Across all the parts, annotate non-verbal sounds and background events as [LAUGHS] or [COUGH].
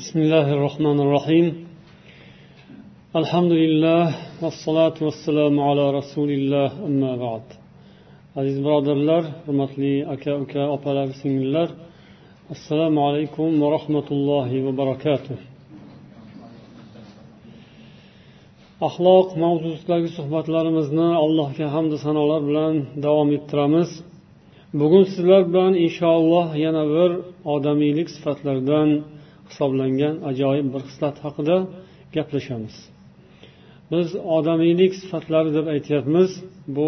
بسم الله الرحمن الرحيم الحمد لله والصلاة والسلام على رسول الله أما بعد aziz birodarlar hurmatli aka uka opalar singillar assalomu alaykum va rahmatullohi va barakatuh axloq mavzusidagi suhbatlarimizni allohga hamdu sanolar bilan davom ettiramiz bugun sizlar bilan inshaalloh yana bir odamiylik sifatlaridan hisoblangan ajoyib bir xislat haqida gaplashamiz. Biz odamiylik sifatlari deb aytyapmiz. Bu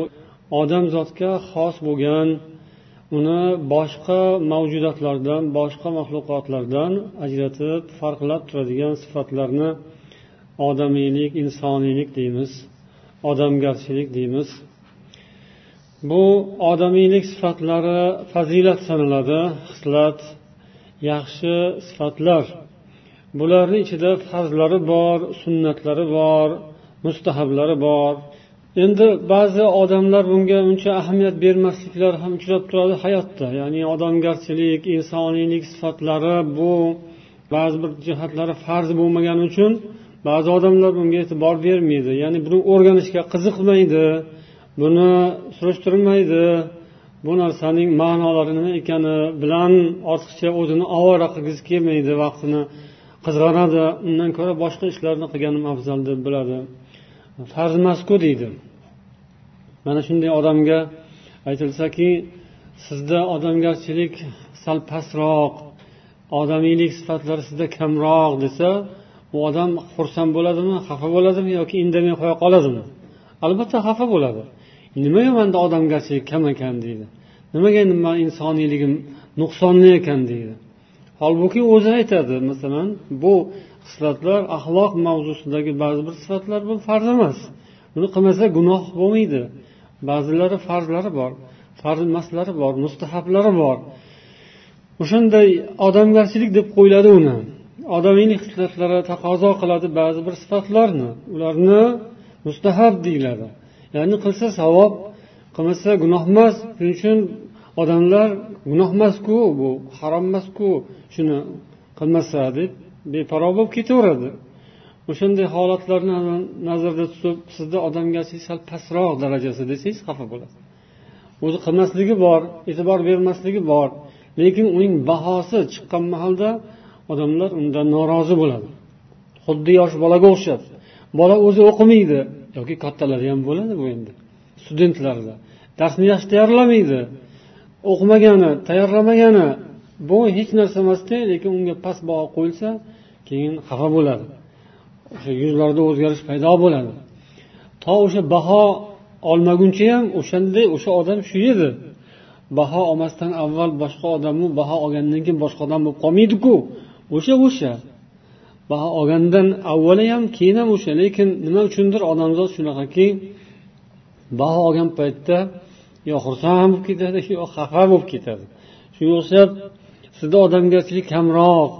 odamzodga xos bo'lgan uni boshqa mavjudotlardan boshqa maxluqotlardan ajratib farqlab turadigan sifatlarni odamiylik insoniylik deymiz odamgarchilik deymiz. Bu odamiylik sifatlari fazilat sanaladi xislat yaxshi sifatlar. Bularni ichida farzlari bor sunnatlari bor mustahablari bor. Endi ba'zi odamlar bunga uncha ahamiyat bermasliklari ham uchrab turadi hayotda. Ya'ni odamgarchilik insoniylik sifatlari bu ba'zi bir jihatlari farz bo'lmagani uchun ba'zi odamlar bunga e'tibor bermaydi. Ya'ni buni o'rganishga qiziqmaydi buni surishtirmaydi. Bu narsaning ma'nolari nima ekani bilan ortiqcha o'zini ovora qilgisi kelmaydi vaqtini qizg'anadi. Undan ko'ra boshqa ishlarni qilganim afzal deb biladi. Farz emasku deydi. Mana shunday odamga aytilsaki sizda odamgarchilik sal pastroq odamiylik sifatlari sizda kamroq desa u odam xursand bo'ladimi xafa bo'ladimi yoki indamay qo'ya qoladimi? Albatta xafa bo'ladi. Nimaga manda odamgarchilik kam ekan deydi. Nimaga endi insoniyligim nuqsonli ekan deydi. Holbuki o'zi aytadi masalan bu xislatlar axloq mavzusidagi ba'zi bir sifatlar bu farz emas. Buni qilmasa gunoh bo'lmaydi. Ba'zilari farzlari bor farz emaslari bor mustahablari bor. O'shanday odamgarchilik deb qo'yiladi uni. Odamiylik xislatlari taqozo qiladi ba'zi bir sifatlarni. Ularni mustahab deyiladi. Ya'ni qilsa savob qilmasa gunoh emas. Shuning uchun odamlar gunoh emasku bu harom emasku shuni qilmasa deb beparvo bo'lib ketaveradi. O'shanday holatlarni nazarda tutib sizni odamgarchilik sal pastroq darajasi desangiz xafa bo'lasiz o'zi qilmasligi bor e'tibor bermasligi bor lekin uning bahosi chiqqan mahalda odamlar undan norozi bo'ladi. Xuddi yosh bolaga o'xshab bola o'zi o'qimaydi. Yoki kattalarda ham bo'ladi bu endi. Studentlarda. Darsni yaxshi tayyorlamaydi. O'qimagani tayyorlamagani bu hech narsa emasda lekin unga past baho qo'yilsa keyin xafa bo'ladi. O'sha yuzlarida o'zgarish paydo bo'ladi. To o'sha baho olmaguncha ham o'shanday o'sha odam shu edi. Baho olmasdan avval boshqa odamni baho olgandan keyin boshqa odam bo'lib qolmaydiku. O'sha o'sha. Baho olgandan avvali ham keyin ham o'sha lekin nima uchundir odamzod shunaqaki baho olgan paytda yo xursand bo'lib ketadi yo xafa bo'lib ketadi. Shunga o'xshab sizda odamgarchilik kamroq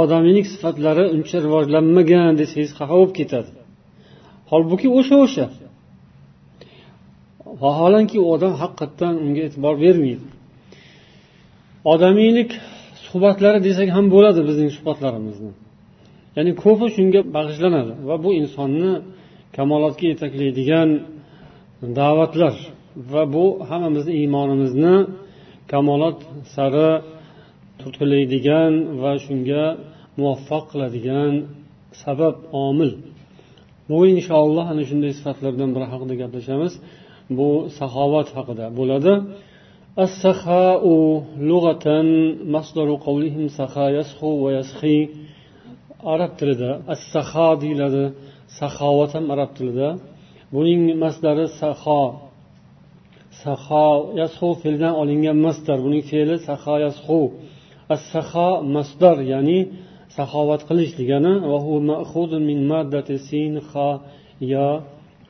odamiylik sifatlari uncha rivojlanmagan desangiz xafa bo'lib ketadi. Holbuki o'sha o'sha. Vaholanki u odam haqiqatdan unga e'tibor bermaydi. Odamiylik suhbatlari desak ham bo'ladi bizning suhbatlarimizni. ya'ni ko'pi shunga bag'ishlanadi va bu insonni kamolotga yetaklaydigan da'vatlar va bu hammamizni iymonimizni kamolot sari turtkilaydigan va shunga muvaffaq qiladigan sabab omil bugun inshaalloh ana shunday sifatlardan biri haqida gaplashamiz bu saxovat haqida bo'ladi السخاء لغة مصدر قولهم سخا يسخو ويسخي Arab tilida assaho deyiladi. Saxovat ham arab tilida. Buning masdari saho saho yashu fe'lidan olingan masdar. Buning fe'li saho yashu as saho masdar ya'ni saxovat qilish degani ya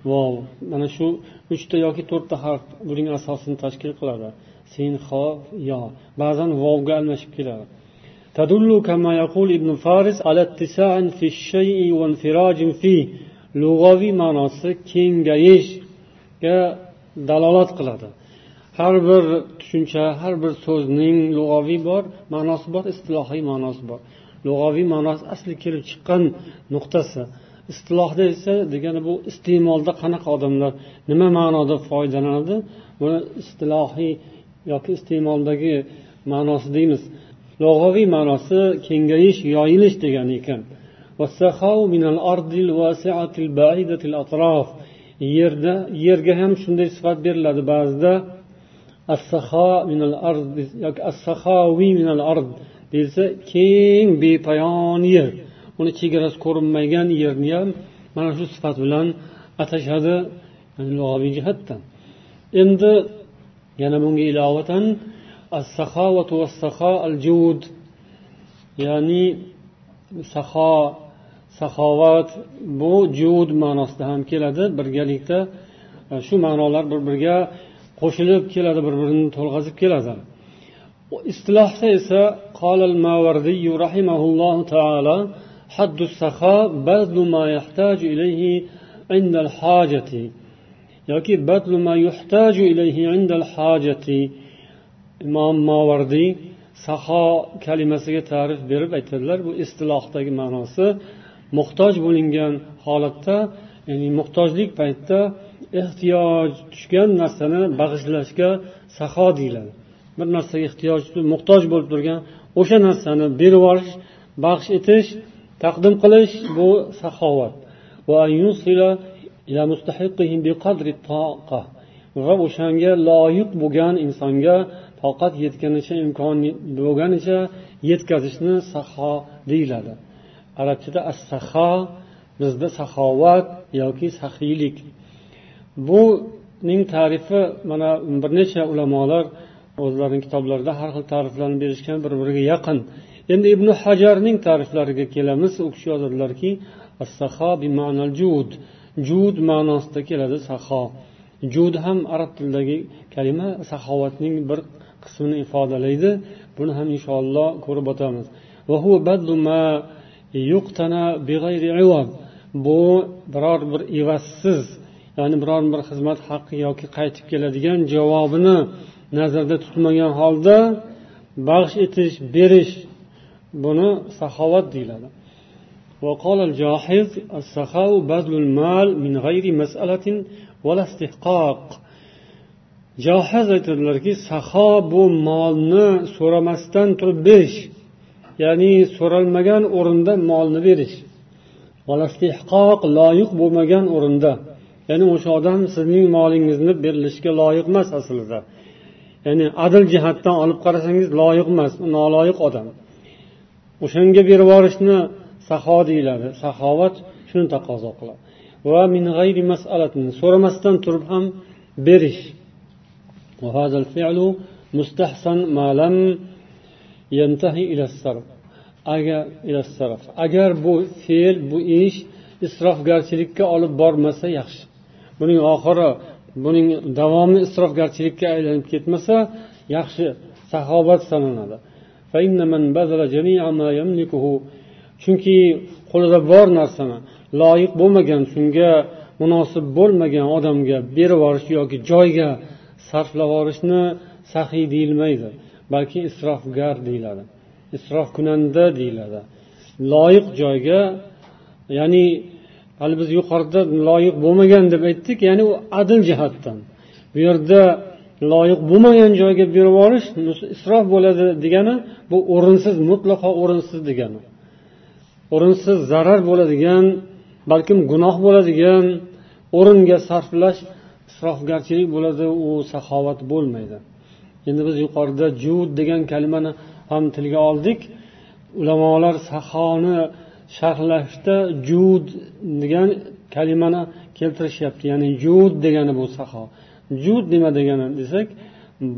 vov mana shu uchta yoki to'rtta harf buning asosini tashkil qiladi. Sin ho yo ba'zan vovga almashib keladi. تدل كما يقول ابن فارس على اتساع في الشيء وانفراج فيه lug'aviy ma'nosi kengayishga dalolat qiladi har bir tushuncha har bir so'zning lug'aviy bor ma'nosi bor istilohiy ma'nosi bor lug'aviy ma'nosi asli kelib chiqqan nuqtasi istilohda esa degani bu iste'molda qanaqa odamlar nima ma'noda foydalanadi buni istilohiy yoki iste'moldagi ma'nosi deymiz Lug'aviy ma'nosi kengayish yoyilish degani ekan. Yerda yerga ham shunday sifat beriladi. Ba'zida deyilsa keng bepoyon yer. Uni chegarasi ko'rinmagan yerni ham mana shu sifat bilan atashadi lug'aviy jihatdan. Endi yana bunga ilovatan ya'ni saxo saxovat bu jud ma'nosida ham keladi birgalikda shu ma'nolar bir biriga qo'shilib keladi bir birini to'lg'azib keladi istilohda esa قال الماوردي رحمه الله تعالى حد السخاء بذل ما يحتاج إليه عند الحاجة yoki badlu ma yuhtaju ilayhi indal hojati imom movardiy saho kalimasiga ta'rif berib aytadilar. Bu istilohdagi ma'nosi. Muhtoj bo'lingan holatda ya'ni muhtojlik paytida ehtiyoj tushgan narsani bag'ishlashga saho deyiladi. Bir narsaga ehtiyoj muhtoj bo'lib turgan o'sha narsani berib yuborish baxsh etish taqdim qilish bu saxovat va o'shanga loyiq bo'lgan insonga toqat yetganicha imkon bo'lganicha yetkazishni saho deyiladi. Arabchada as saho bizda saxovat yoki saxiylik buning tarifi mana bir necha ulamolar o'zlarining kitoblarida har xil ta'riflarni berishgan bir biriga yaqin. Endi ibn hajarning ta'riflariga kelamiz. U kishi yozadilarki jud. Jud ma'nosida keladi saxo jud ham arab tilidagi kalima saxovatning bir qismini ifodalaydi buni ham inshaalloh ko'rib o'tamiz bu biror bir evazsiz ya'ni biror bir xizmat haqqi yoki qaytib keladigan javobini nazarda tutmagan holda baxsh etish berish buni saxovat deyiladi وقال الجاحظ السخاء بذل المال من غير مسألة ولا استحقاق johiz aytadilarki saho bu molni so'ramasdan turib berish ya'ni so'ralmagan o'rinda molni berish. Loyiq bo'lmagan o'rinda ya'ni o'sha odam sizning molingizni berilishga loyiq emas aslida. Ya'ni adil jihatdan olib qarasangiz loyiq emas noloyiq odam. O'shanga berib yuborishni saho deyiladi. Saxovat shuni taqozo qiladi. Va min g'ayri masalatin so'ramasdan turib ham berish. وهذا الفعل مستحسن ما لم ينتهي إلى الصرف agar agar bu fe'l bu ish isrofgarchilikka olib bormasa yaxshi buning oxiri buning davomi isrofgarchilikka aylanib ketmasa yaxshi saxobat sanaladi chunki qo'lida bor narsani loyiq bo'lmagan shunga munosib bo'lmagan odamga berib yuborish yoki joyga sarflab yuborishni saxiy deyilmaydi balki isrofgar deyiladi. Isrofkunanda deyiladi. Loyiq joyga ya'ni hali biz yuqorida loyiq bo'lmagan deb aytdik ya'ni u adil jihatdan. Bu yerda loyiq bo'lmagan joyga berib yuborish isrof bo'ladi degani bu o'rinsiz mutlaqo o'rinsiz degani. O'rinsiz zarar bo'ladigan balkim gunoh bo'ladigan o'ringa sarflash isrofgarchilik bo'ladi u saxovat bo'lmaydi. Endi biz yuqorida jud degan kalimani ham tilga oldik. Ulamolar saxoni sharhlashda jud degan kalimani keltirishyapti. Ya'ni jud degani bu saxo jud nima degani desak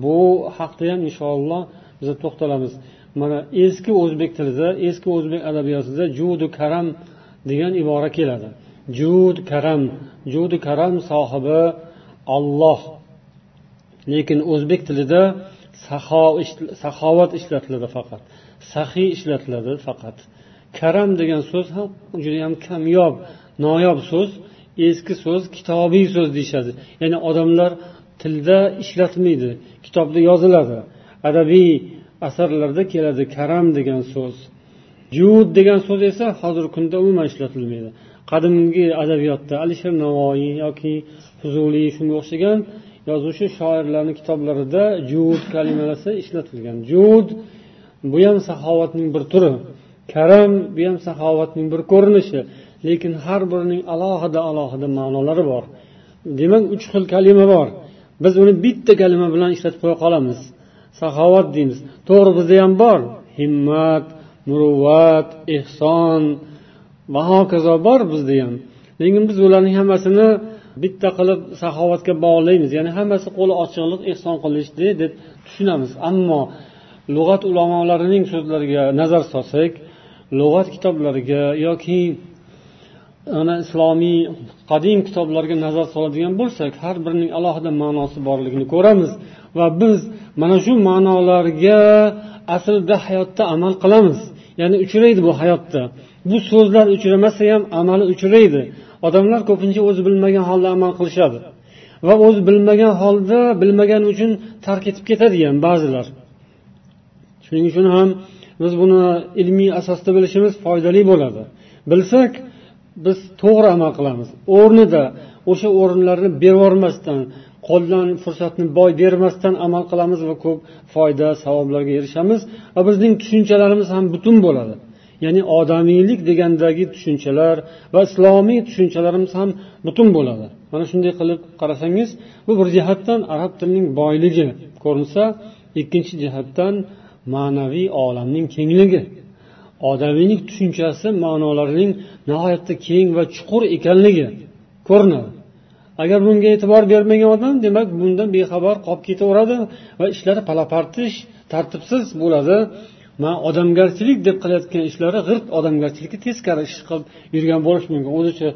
bu haqda ham inshaalloh biz to'xtalamiz. Mana eski o'zbek tilida eski o'zbek adabiyotida judu karam degan ibora keladi. Jud karam judu karam sohibi olloh lekin o'zbek tilida saxo saxovat ishlatiladi faqat. Saxiy ishlatiladi faqat. Karam degan so'z ham judayam kamyob noyob so'z eski so'z kitobiy so'z deyishadi. Ya'ni odamlar tilda ishlatmaydi kitobda yoziladi. Adabiy asarlarda keladi karam degan so'z. Jud degan so'z esa hozirgi kunda umuman ishlatilmaydi. Qadimgi adabiyotda alisher navoiy yoki fuzuliy shunga o'xshagan yozuvchi shoirlarni kitoblarida jud kalimalasi ishlatilgan. Jud bu ham saxovatning bir turi. Karam bu ham saxovatning bir ko'rinishi. Lekin har birining alohida alohida ma'nolari bor. Demak uch xil kalima bor. Biz uni bitta kalima bilan ishlatib qo'ya qolamiz. Saxovat deymiz. To'g'ri bizda ham bor. Himmat muruvvat ehson. Va hokazo bor bizda ham lekin biz ularning hammasini bitta qilib saxovatga bog'laymiz. Ya'ni hammasi qo'li ochiqlik ehson qilishdi deb tushunamiz. Ammo lug'at ulamolarining so'zlariga nazar solsak lug'at kitoblariga yoki ana islomiy qadim kitoblarga nazar soladigan bo'lsak har birining alohida ma'nosi borligini ko'ramiz va biz mana shu ma'nolarga aslida hayotda amal qilamiz. Ya'ni uchraydi bu hayotda. Bu so'zlar uchramasa ham amali uchraydi. Odamlar ko'pincha o'zi bilmagan holda amal qilishadi va o'zi bilmagan holda bilmagani uchun tark etib ketadi ham ba'zilar. Shuning uchun ham biz buni ilmiy asosda bilishimiz foydali bo'ladi. Bilsak biz to'g'ri amal qilamiz. O'rnida o'sha o'rinlarni berib qo'ldan fursatni boy bermasdan amal qilamiz va ko'p foyda savoblarga erishamiz va bizning tushunchalarimiz ham butun bo'ladi. Ya'ni odamiylik degandagi tushunchalar va islomiy tushunchalarimiz ham butun bo'ladi. Mana shunday qilib qarasangiz bu bir jihatdan arab tilining boyligi. Ko'rinsa ikkinchi jihatdan ma'naviy olamning kengligi. Odamiylik tushunchasi ma'nolarining nihoyatda keng va chuqur ekanligi ko'rinadi. Agar bunga e'tibor bermagan odam demak bundan bexabar qolib ketaveradi va ishlari palapartish tartibsiz bo'ladi. Man odamgarchilik deb qilayotgan ishlari g'irt odamgarchilikka teskari ish qilib yurgan bo'lishi mumkin. O'zicha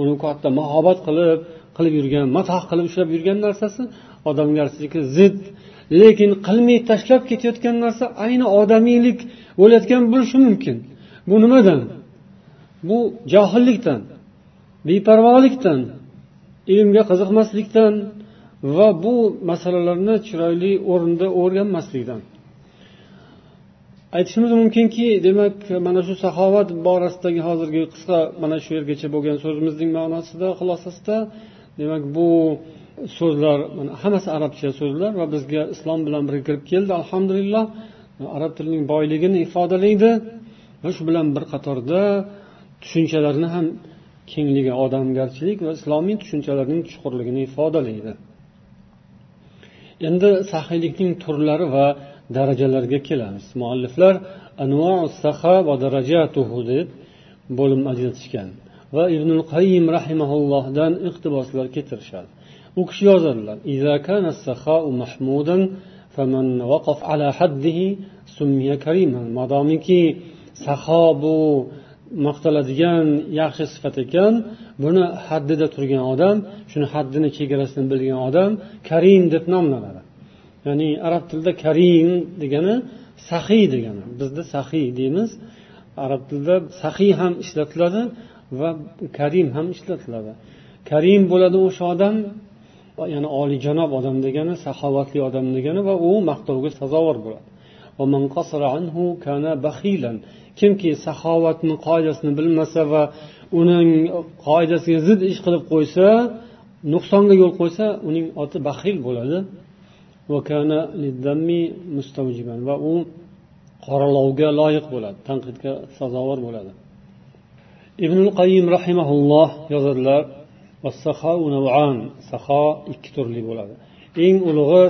uni katta mahobat qilib qilib yurgan matoh qilib ushlab yurgan narsasi odamgarchilikka zid. Lekin qilmay tashlab ketayotgan narsa ayni odamiylik bo'layotgan bo'lishi mumkin. Bu nimadan? Bu johillikdan beparvolikdan ilmga qiziqmaslikdan va bu masalalarni chiroyli o'rinda o'rganmaslikdan. Aytishimiz mumkinki demak mana shu saxovat borasidagi hozirgi qisqa mana shu yergacha bo'lgan so'zimizning ma'nosida xulosasida demak bu so'zlar hammasi arabcha so'zlar va bizga islom bilan birga kirib keldi alhamdulillah. Arab tilining boyligini ifodalaydi va shu bilan bir qatorda tushunchalarni ham kengligi odamgarchilik va islomiy tushunchalarning chuqurligini ifodalaydi. Endi saxiylikning turlari va darajalarga kelamiz. Mualliflar va darajatuhu deb bo'lim ajratishgan va ibn qayim rahimaullohdan iqtiboslar keltirishadi. U kishi yozadilar madomiki saho bu maqtaladigan yaxshi sifat ekan buni haddida turgan odam shuni haddini chegarasini bilgan odam karim deb nomlanadi. Ya'ni arab tilida karim degani sahiy degani. Bizda sahiy deymiz. Arab tilida sahiy ham ishlatiladi va karim ham ishlatiladi. Karim bo'ladi o'sha odam ya'ni olijanob odam degani saxovatli odam degani va u maqtovga sazovor bo'ladi. Kimki saxovatni qoidasini bilmasa va uning qoidasiga zid ish qilib qo'ysa nuqsonga yo'l qo'ysa uning oti baxil bo'ladi. Va u qoralovga loyiq bo'ladi tanqidga sazovor bo'ladi ibn qayim rahimaulloh yozadilar saxo ikki turli bo'ladi eng ulug'i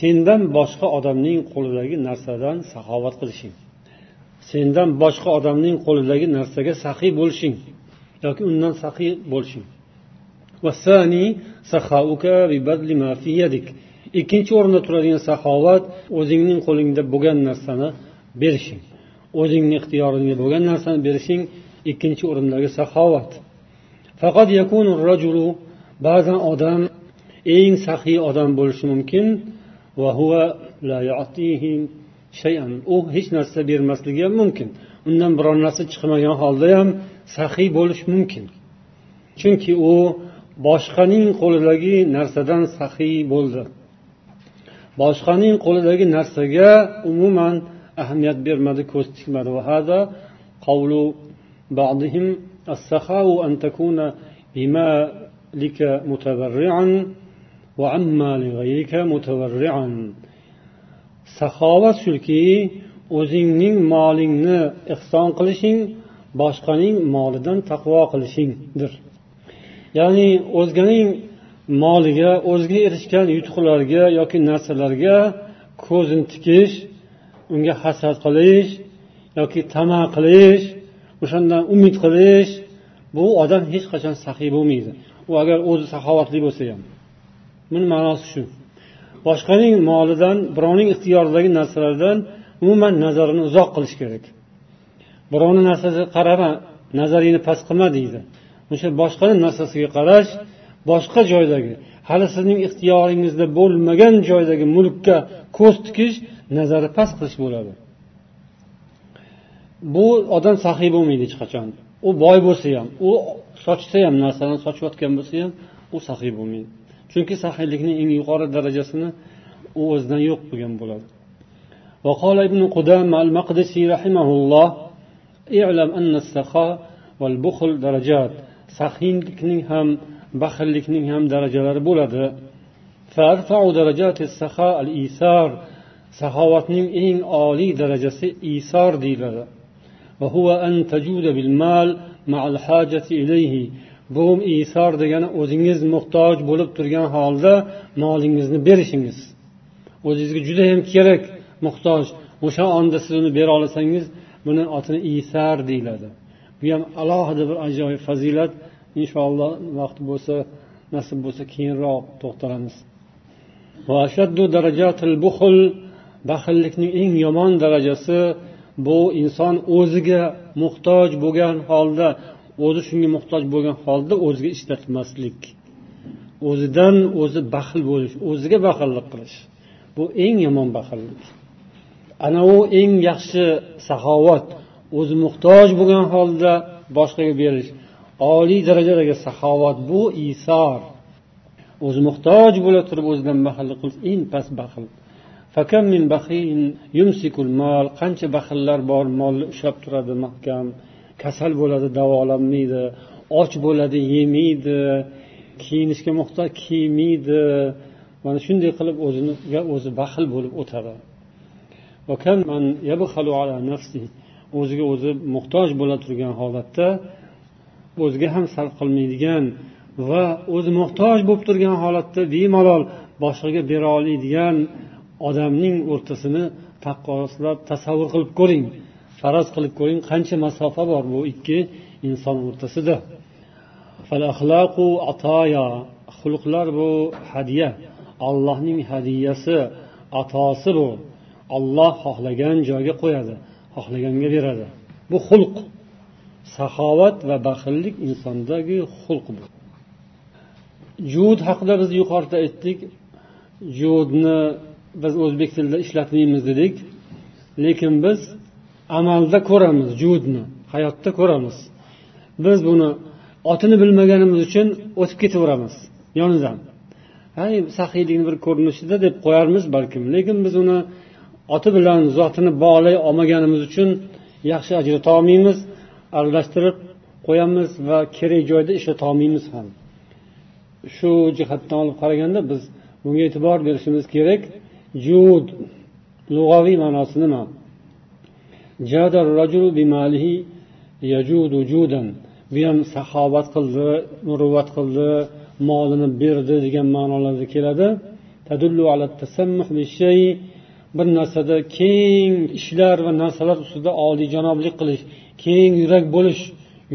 sendan boshqa odamning qo'lidagi narsadan saxovat qilishing sendan boshqa odamning qo'lidagi narsaga saxiy bo'lishing yoki undan saxiy bo'lishing ikkinchi o'rinda turadigan saxovat o'zingning qo'lingda bo'lgan narsani berishing. O'zingni ixtiyoringda bo'lgan narsani berishing ikkinchi o'rindagi saxovat. Faqat rajulu ba'zan odam eng saxiy odam bo'lishi mumkin. Va huwa la shay'an. U hech narsa bermasligi ham mumkin. Undan biror narsa chiqmagan holda ham saxiy bo'lishi mumkin. Chunki u boshqaning qo'lidagi narsadan saxiy bo'ldi boshqaning qo'lidagi narsaga umuman ahamiyat bermadi ko'z tikmadi بعضهم السخاء أن تكون بمالك متبرعا وعما لغيرك متبرعا saxovat shuki o'zingning molingni ehson qilishing boshqaning molidan taqvo qilishingdir Ya'ni o'zganing moliga o'ziga erishgan yutuqlarga yoki narsalarga ko'zini tikish unga hasad qilish yoki tama qilish o'shandan umid qilish bu odam hech qachon saxiy bo'lmaydi. U agar o'zi saxovatli bo'lsa ham. Buni ma'nosi shu. Boshqaning molidan birovning ixtiyoridagi narsalardan umuman nazarini uzoq qilish kerak. Birovni narsasiga qarama nazaringni past qilma deydi. o'sha boshqani narsasiga qarash boshqa joydagi hali sizning ixtiyoringizda bo'lmagan joydagi mulkka ko'z tikish nazari past qilish bo'ladi bu odam saxiy bo'lmaydi hech qachon u boy bo'lsa ham u sochsa ham narsani sochayotgan bo'lsa ham u saxiy bo'lmaydi chunki saxiylikni eng yuqori darajasini u o'zidan yo'q qilgan bo'ladi وقال ابن قدامة المقدسي رحمه الله اعلم أن السخاء والبخل درجات saxiylikning ham baxillikning ham darajalari bo'ladi. Saxovatning eng oliy darajasi isor deyiladi. Bu isor degani o'zingiz muhtoj bo'lib turgan holda molingizni berishingiz. O'zingizga judayam kerak muhtoj. O'sha onda siz uni bera olsangiz buni otini isar deyiladi. Bu ham alohida bir ajoyib fazilat. Inshaalloh vaqt bo'lsa nasib bo'lsa keyinroq to'xtalamiz. Baxillikning eng yomon darajasi bu inson o'ziga muhtoj bo'lgan holda o'zi shunga muhtoj bo'lgan holda o'ziga ishlatmaslik. O'zidan o'zi baxil bo'lish o'ziga baxillik qilish. Bu eng yomon baxillik. Ana u eng yaxshi saxovat o'zi muhtoj bo'lgan holda boshqaga berish oliy darajadagi saxovat bu isor. O'zi muhtoj bo'la turib o'zidan baxillik qilish eng past baxil. Qancha baxillar bor molni ushlab turadi mahkam kasal bo'ladi davolanmaydi och bo'ladi yemaydi kiyinishga muhtoj kiymaydi mana shunday qilib o'ziga o'zi baxil bo'lib o'tadi. O'ziga o'zi muhtoj bo'la turgan holatda o'ziga ham sarf qilmaydigan va o'zi muhtoj bo'lib turgan holatda bemalol boshqaga bera oladigan odamning o'rtasini taqqoslab tasavvur qilib ko'ring. Faraz qilib ko'ring qancha masofa bor bu ikki inson o'rtasida. Xulqlar bu hadya. Allohning hadiyasi atosi bu. Olloh xohlagan joyga qo'yadi. Xohlaganga beradi. Bu xulq. Saxovat va baxillik insondagi xulq bu. Jud haqida biz yuqorida aytdik. Judni biz o'zbek tilida ishlatmaymiz dedik. Lekin biz amalda ko'ramiz judni hayotda ko'ramiz. Biz buni otini bilmaganimiz uchun o'tib ketaveramiz yonidan hay saxiylikni bir ko'rinishida deb qo'yarmiz balkim. Lekin biz uni oti bilan zotini bog'lay olmaganimiz uchun yaxshi ajrata olmaymiz aralashtirib qo'yamiz va kerak joyda ishlata olmaymiz ham. Shu jihatdan olib qaraganda biz bunga e'tibor berishimiz kerak. Jud lug'aviy ma'nosi nima? Bu ham saxovat qildi muruvvat qildi molini berdi degan ma'nolarda keladi. Bir narsada keng ishlar va narsalar ustida oliyjanoblik qilish keng yurak bo'lish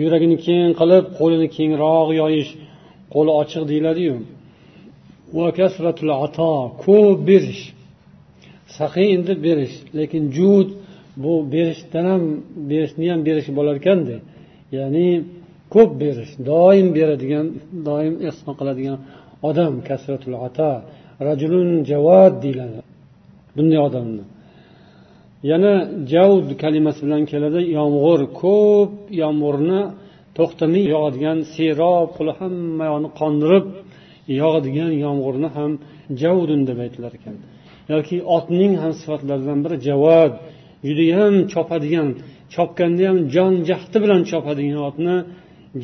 yuragini keng qilib qo'lini kengroq yoyish qo'li ochiq deyiladiyu. Ko'p berish. Saxiy endi berish lekin jud bu berishdan ham berishni ham berish bo'lar ekanda ya'ni ko'p berish doim beradigan doim ehson qiladigan odam kasratul ata rajulun javad deyiladi. Bunday odamni yana javd kalimasi bilan keladi yomg'ir ko'p yomg'irni to'xtamay yog'adigan serob qilib hamma yoqni qondirib yog'adigan yomg'irni ham javdun deb aytilar ekan. Yoki otning ham sifatlaridan biri javad judayam chopadigan chopganda ham jon jahdi bilan chopadigan otni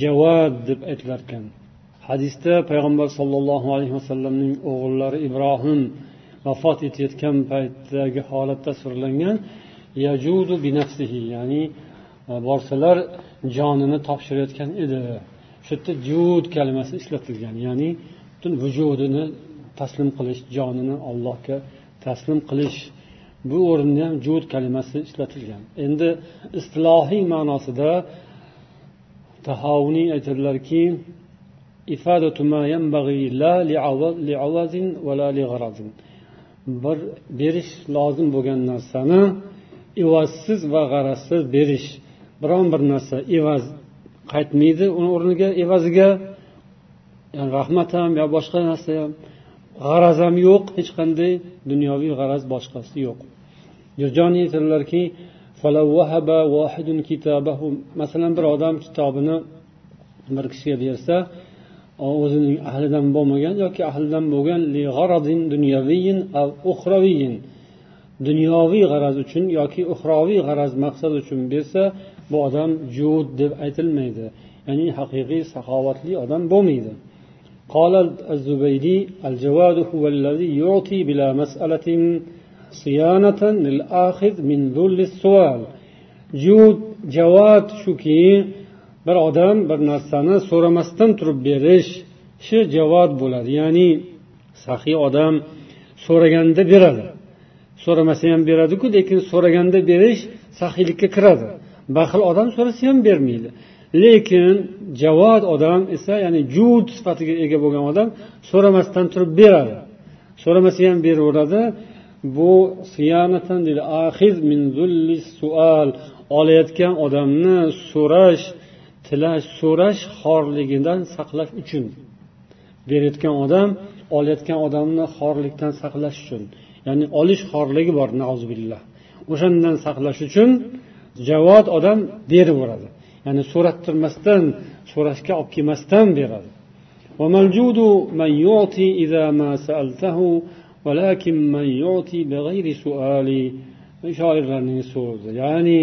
javad deb aytilar ekan. Hadisda payg'ambar sollallohu alayhi vasallamning o'g'illari ibrohim vafot etayotgan paytdagi holatda tasvirlangan yajudu binafsihi ya'ni e, borsalar jonini topshirayotgan edi. Shu yerda jud kalimasi ishlatilgan ya'ni butun vujudini taslim qilish jonini allohga taslim qilish bu o'rinda ham jud kalimasi ishlatilgan. Endi istilohiy ma'nosida tahovuniy aytadilarki ifadatu ma yanbaghi la li li li bir berish lozim bo'lgan narsani evazsiz va g'arazsiz berish. Biron bir narsa evaz qaytmaydi uni o'rniga evaziga yani rahmat ham yo boshqa narsa ham. G'araz ham yo'q hech qanday dunyoviy g'araz boshqasi yo'q. Jurjoniy aytadilarki masalan bir odam kitobini bir kishiga bersa o'zining ahlidan bo'lmagan yoki ahlidan bo'lgan dunyoviy g'araz uchun yoki uxroviy g'araz maqsad uchun bersa bu odam jud deb aytilmaydi ya'ni haqiqiy saxovatli odam bo'lmaydi قال الزبيدي الجواد هو الذي يعطي بلا مسألة صيانة للآخذ من ذل السؤال جود جواد shuki bir odam bir narsani so'ramasdan turib berish shi javob bo'ladi. Ya'ni saxiy odam so'raganda beradi. So'ramasa ham beradiku lekin so'raganda berish saxiylikka kiradi. Baxil odam so'rasa ham bermaydi. Lekin javod odam esa ya'ni jud sifatiga ega bo'lgan odam so'ramasdan turib beradi. So'ramasa ham beraveradi. Bu olayotgan odamni so'rash tilash so'rash xorligidan saqlash uchun berayotgan odam olayotgan odamni xorlikdan saqlash uchun ya'ni olish xorligi bor nauzubillah. O'shandan saqlash uchun javod odam beraveradi ya'ni so'rattirmasdan so'rashga olib kelmasdan beradi. Shoirlarning so'zi ya'ni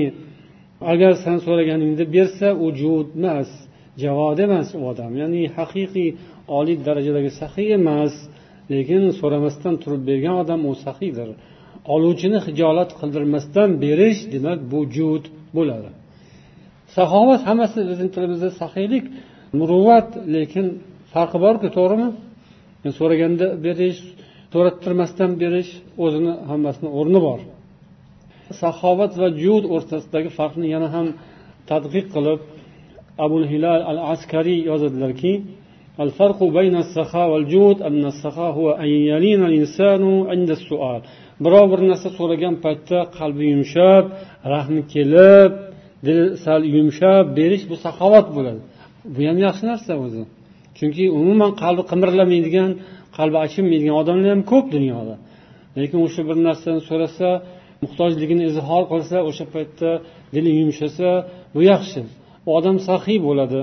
agar san so'raganingda bersa u jud emas javod emas u odam. Ya'ni haqiqiy oliy darajadagi saxiy emas lekin so'ramasdan turib bergan odam u saxiydir. Oluvchini hijolat qildirmasdan berish demak bu jud bo'ladi. Saxovat hammasi bizni tilimizda saxiylik muruvvat lekin farqi borku to'g'rimi? So'raganda berish so'rattirmasdan berish o'zini hammasini o'rni bor. saxovat va jud o'rtasidagi farqni yana ham tadqiq qilib abul hilal al askariy yozadilarki الفرق بين السخاء والجود أن السخاء هو أن يلين الإنسان عند السؤال birov bir narsa so'ragan paytda qalbi yumshab rahmi kelib dili sal yumshab berish bu saxovat bo'ladi bu ham yaxshi narsa o'zi chunki umuman qalbi qimirlamaydigan qalbi achinmaydigan odamlar ham ko'p dunyoda lekin o'sha bir narsani so'rasa muhtojligini izhor qilsa o'sha paytda dili yumshasa bu yaxshi. U odam saxiy bo'ladi.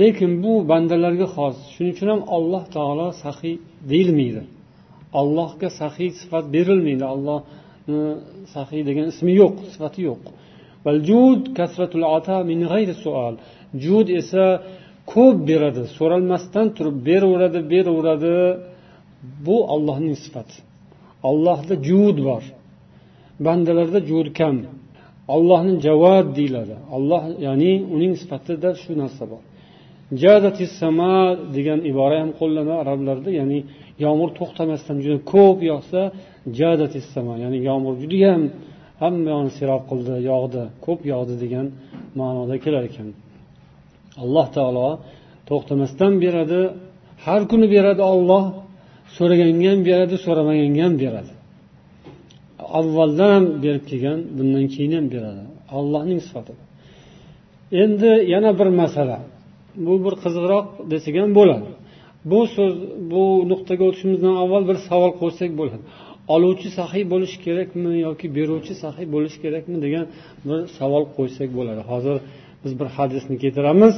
Lekin bu bandalarga xos. Shuning uchun ham alloh taolo saxiy deyilmaydi. Allohga saxiy sifat berilmaydi. Allohni saxiy degan ismi yo'q sifati yo'q. Jud esa ko'p beradi so'ralmasdan turib beraveradi beraveradi. Bu ollohning sifati. Allohda jud bor. Bandalarda jo'rkam ollohni javod javad deyiladi. Alloh ya'ni uning sifatida shu narsa bor. Jadati sama degan ibora ham qo'llanadi arablarda ya'ni yomg'ir to'xtamasdan juda ko'p yog'sa jadati sama ya'ni yomg'ir judayam hamma serob qildi yog'di ko'p yog'di degan ma'noda kelar ekan. Alloh taolo to'xtamasdan beradi har kuni beradi olloh so'raganga ham beradi so'ramaganga ham beradi. Avvaldan ham berib kelgan bundan keyin ham beradi. Allohning sifati. Endi yana bir masala. Bu bir qiziqroq desak ham bo'ladi. Bu so'z bu nuqtaga o'tishimizdan avval bir savol qo'ysak bo'ladi. Oluvchi saxiy bo'lishi kerakmi yoki beruvchi saxiy bo'lishi kerakmi degan bir savol qo'ysak bo'ladi. Hozir biz bir hadisni keltiramiz.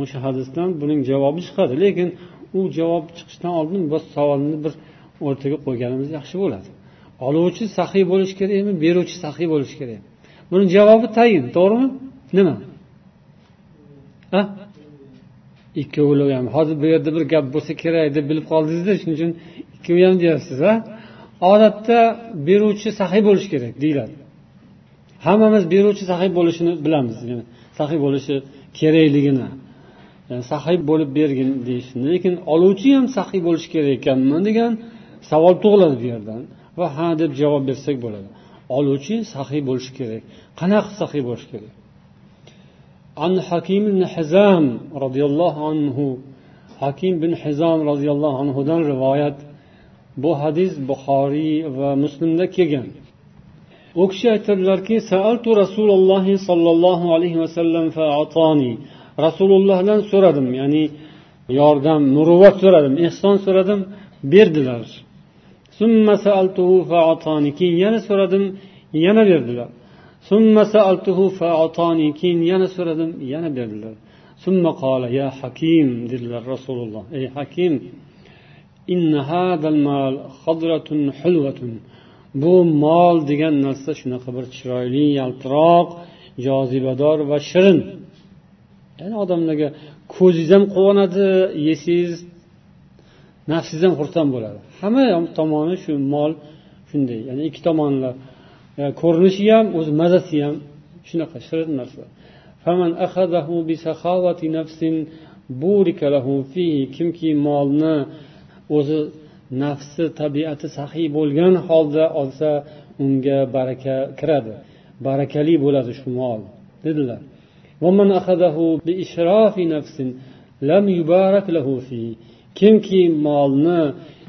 O'sha hadisdan buning javobi chiqadi. Lekin u javob chiqishdan oldin biz savolni bir o'rtaga qo'yganimiz yaxshi bo'ladi. Oluvchi saxiy bo'lishi kerakmi beruvchi saxiy bo'lishi kerak. Buni javobi tayin to'g'rimi? Nima? Ikkovi ham. Hozir bu yerda bir gap bo'lsa kerak deb bilib qoldingizda shuning uchun ikkovi ham deyapsiz a odatda beruvchi saxiy bo'lishi kerak deyiladi. Hammamiz beruvchi saxiy bo'lishini bilamiz. Saxiy bo'lishi kerakligini saxiy bo'lib bergin deyishni. Lekin oluvchi ham saxiy bo'lishi kerak ekanmi degan savol tug'iladi bu yerdan. va ha deb javob bersak bo'ladi. Oluvchi saxiy bo'lishi kerak. Qanaqa saxiy bo'lishi kerak? An hakim ibn hizam roziyallohu anhu hakim bin hizam roziyallohu anhudan rivoyat bu hadis buxoriy va muslimda kelgan. U kishi aytadilarki saaltu rasulullohi sollallohu alayhi vasallam faatoni rasulullohdan so'radim ya'ni yordam muruvvat so'radim ehson so'radim berdilar. Keyin yana so'radim yana berdilar. Keyin yana so'radim yana berdilar. Ya hakim dedilar rasululloh. Ey hakim bu mol degan narsa shunaqa bir chiroyli yaltiroq jozibador va shirin. Ya'ni odamlarga ko'zingiz ham quvonadi yesangiz nafsingiz ham xursand bo'ladi. Hamma tomoni shu mol shunday. Ya'ni ikki tomonla ko'rinishi ham o'zi mazasi ham shunaqa shirin narsa. Kimki molni o'zi nafsi tabiati saxiy bo'lgan holda olsa unga baraka kiradi. Barakali bo'ladi shu mol dedilar. Kimki molni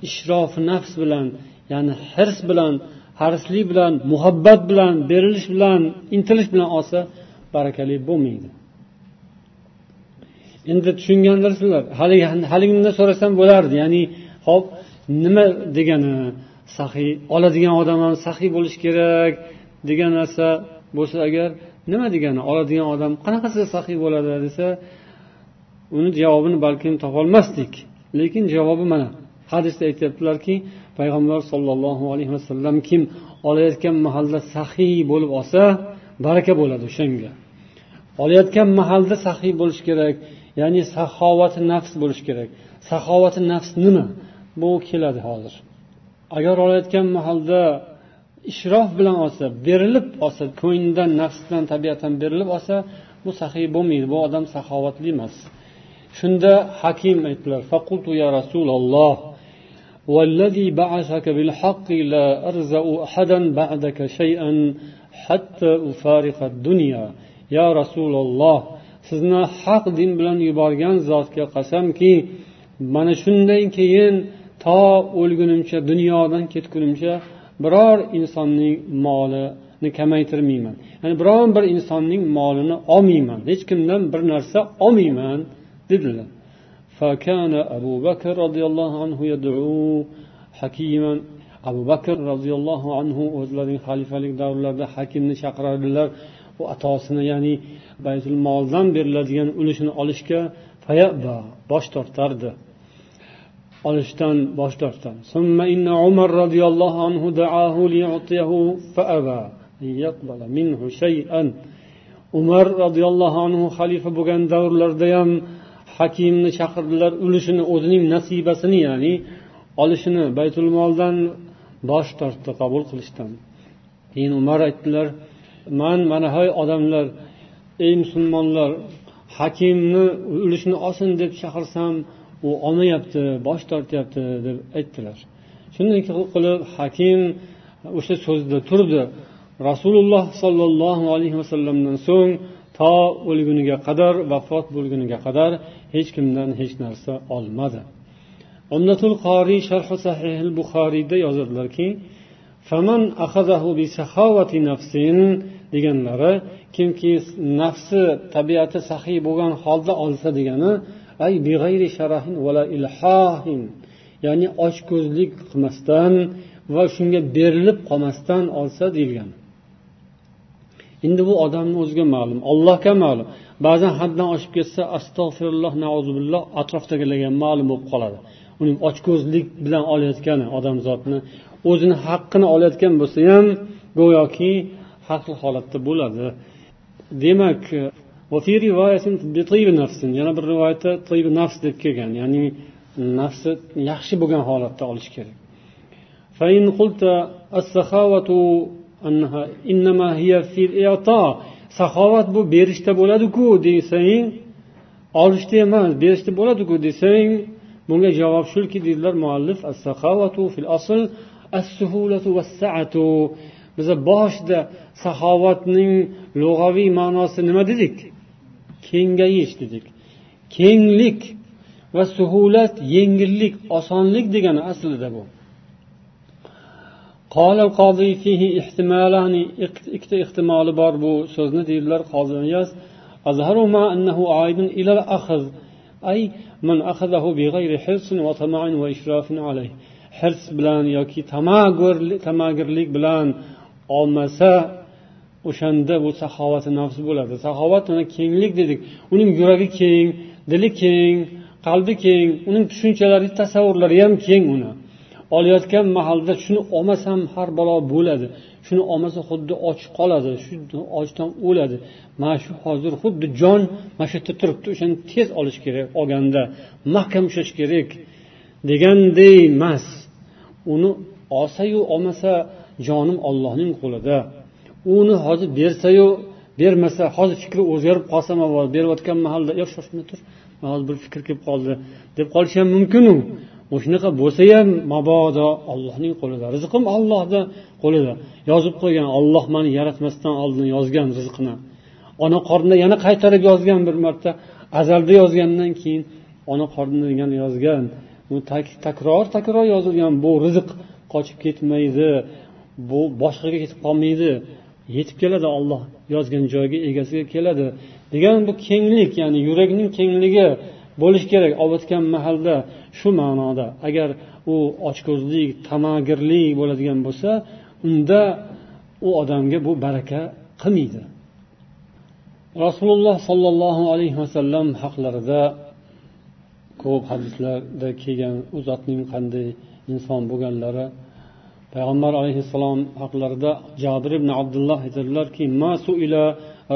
ishrofi nafs bilan ya'ni hirs bilan harislik bilan muhabbat bilan berilish bilan intilish bilan olsa barakali bo'lmaydi. Endi tushungandirsizlar haligi haligini so'rasam bo'lardi ya'ni hop nima degani saxiy oladigan odam ham saxiy bo'lishi kerak degan narsa bo'lsa agar nima degani oladigan odam qanaqasi saxiy bo'ladi desa uni javobini balkim topolmasdik. Lekin javobi mana. Hadisda aytyaptilarki payg'ambar sollallohu alayhi vasallam kim olayotgan mahalda saxiy bo'lib olsa baraka bo'ladi o'shanga. Olayotgan mahalda saxiy bo'lishi kerak ya'ni saxovati nafs bo'lishi kerak. Saxovati nafs nima? Bu keladi hozir. Agar olayotgan mahalda ishrof bilan olsa berilib olsa ko'nglidan nafsdan tabiatan berilib olsa bu saxiy bo'lmaydi. Bu odam saxovatli emas. shunda hakim aytdilar faqultu ya rasululloh والذي بعثك بالحق لا أرزأ أحدا بعدك شيئا حتى أفارق الدنيا يا رسول الله sizni haq din bilan yuborgan zotga qasamki mana shundan keyin to o'lgunimcha dunyodan ketgunimcha biror insonning molini kamaytirmayman ya'ni biron bir insonning molini olmayman hech kimdan bir narsa olmayman dedilar فكان أبو بكر رضي الله عنه يدعو حكيما abu bakr roziyallohu anhu o'zlarining xalifalik davrlarida hakimni chaqirardilar u atosini ya'ni baytul moldan beriladigan ulushini olishga bosh tortardi olishdan bosh tortdi ثم إن عمر رضي الله عنه دعاه ليعطيه فأبى أن يقبل منه شيئا umar roziyallohu anhu xalifa bo'lgan davrlarda ham hakimni chaqirdilar ulushini o'zining nasibasini ya'ni olishini baytul moldan bosh tortdi qabul qilishdan. Keyin umar aytdilar man mana hay odamlar ey musulmonlar hakimni ulushini olsin deb chaqirsam u olmayapti bosh tortyapti deb aytdilar. Shunday qilib hakim o'sha so'zida turdi. Rasululloh sollallohu alayhi vasallamdan so'ng to o'lguniga qadar vafot bo'lguniga qadar hech kimdan hech narsa olmadi. Umnatul qoriy sharhi sahih buxoriyda yozadilarki deganlari kimki nafsi tabiati sahiy bo'lgan holda olsa degani ay big'ayri sharahin vala ilhohin ya'ni ochko'zlik qilmasdan va shunga berilib qolmasdan olsa deyilgan. Endi bu odamni o'ziga ma'lum allohga ma'lum. Ba'zan haddan oshib ketsa astag'firulloh nauzubilloh atrofdagilarga ma'lum bo'lib qoladi. Uning ochko'zlik bilan olayotgani odamzodni o'zini haqqini olayotgan bo'lsa ham go'yoki har xil holatda bo'ladi. Demak yana bir rivoyatda nafs deb kelgan ya'ni nafsi yaxshi bo'lgan holatda olish kerak. Saxovat bu berishda bo'ladiku desang olishda emas berishda bo'ladiku desang bunga javob shuki deydilar muallif biza boshida saxovatning lug'aviy ma'nosi nima dedik? Kengayish dedik. Kenglik va suhulat yengillik osonlik degani aslida bu. قال القاضي فيه احتمالان ikkita ehtimoli bor bu so'zni deydilar qozi iyaz أظهرهما أنه عائد إلى الأخذ أي من أخذه بغير حرص وطمع وإشراف عليه hirs bilan yoki tamagirlik bilan olmasa o'shanda bu saxovati nafs bo'ladi saxovat mana kenglik dedik uning yuragi keng dili keng qalbi keng uning tushunchalari tasavvurlari ham keng uni Olayotgan mahalda shuni olmasam har balo bo'ladi. Shuni olmasa xuddi och qoladi shu ochdan o'ladi. Mana shu hozir xuddi jon mana shu yerda turibdi. O'shani tez olish kerak olganda. Mahkam ushlash kerak deganday emas. Uni olsayu olmasa jonim ollohning qo'lida. Uni hozir bersayu bermasa hozir fikri o'zgarib qolsam berayotgan mahalda yo shoshma tur hozir bir fikr kelib qoldi deb qolishi ham mumkinu. Shunaqa bo'lsa ham mabodo ollohning qo'lida rizqim ollohni qo'lida. Yozib qo'ygan olloh mani yaratmasdan oldin yozgan rizqni ona qornida yana qaytarib yozgan bir marta azalda yozgandan keyin ona qornida yana yozgan. Takror takror yozilgan bu rizq qochib ketmaydi bu boshqaga ketib qolmaydi. Yetib keladi olloh yozgan joyiga egasiga keladi. Degan bu kenglik ya'ni yurakning kengligi bo'lishi kerak. Ovutgan mahalda shu ma'noda agar u ochko'zlik tamagirlik bo'ladigan bo'lsa unda u odamga bu baraka qilmaydi. Rasululloh sollallohu alayhi vasallam haqlarida ko'p hadislarda kelgan u zotning qanday inson bo'lganlari. Payg'ambar alayhissalom haqlarida jabir ibn abdulloh aytadilarki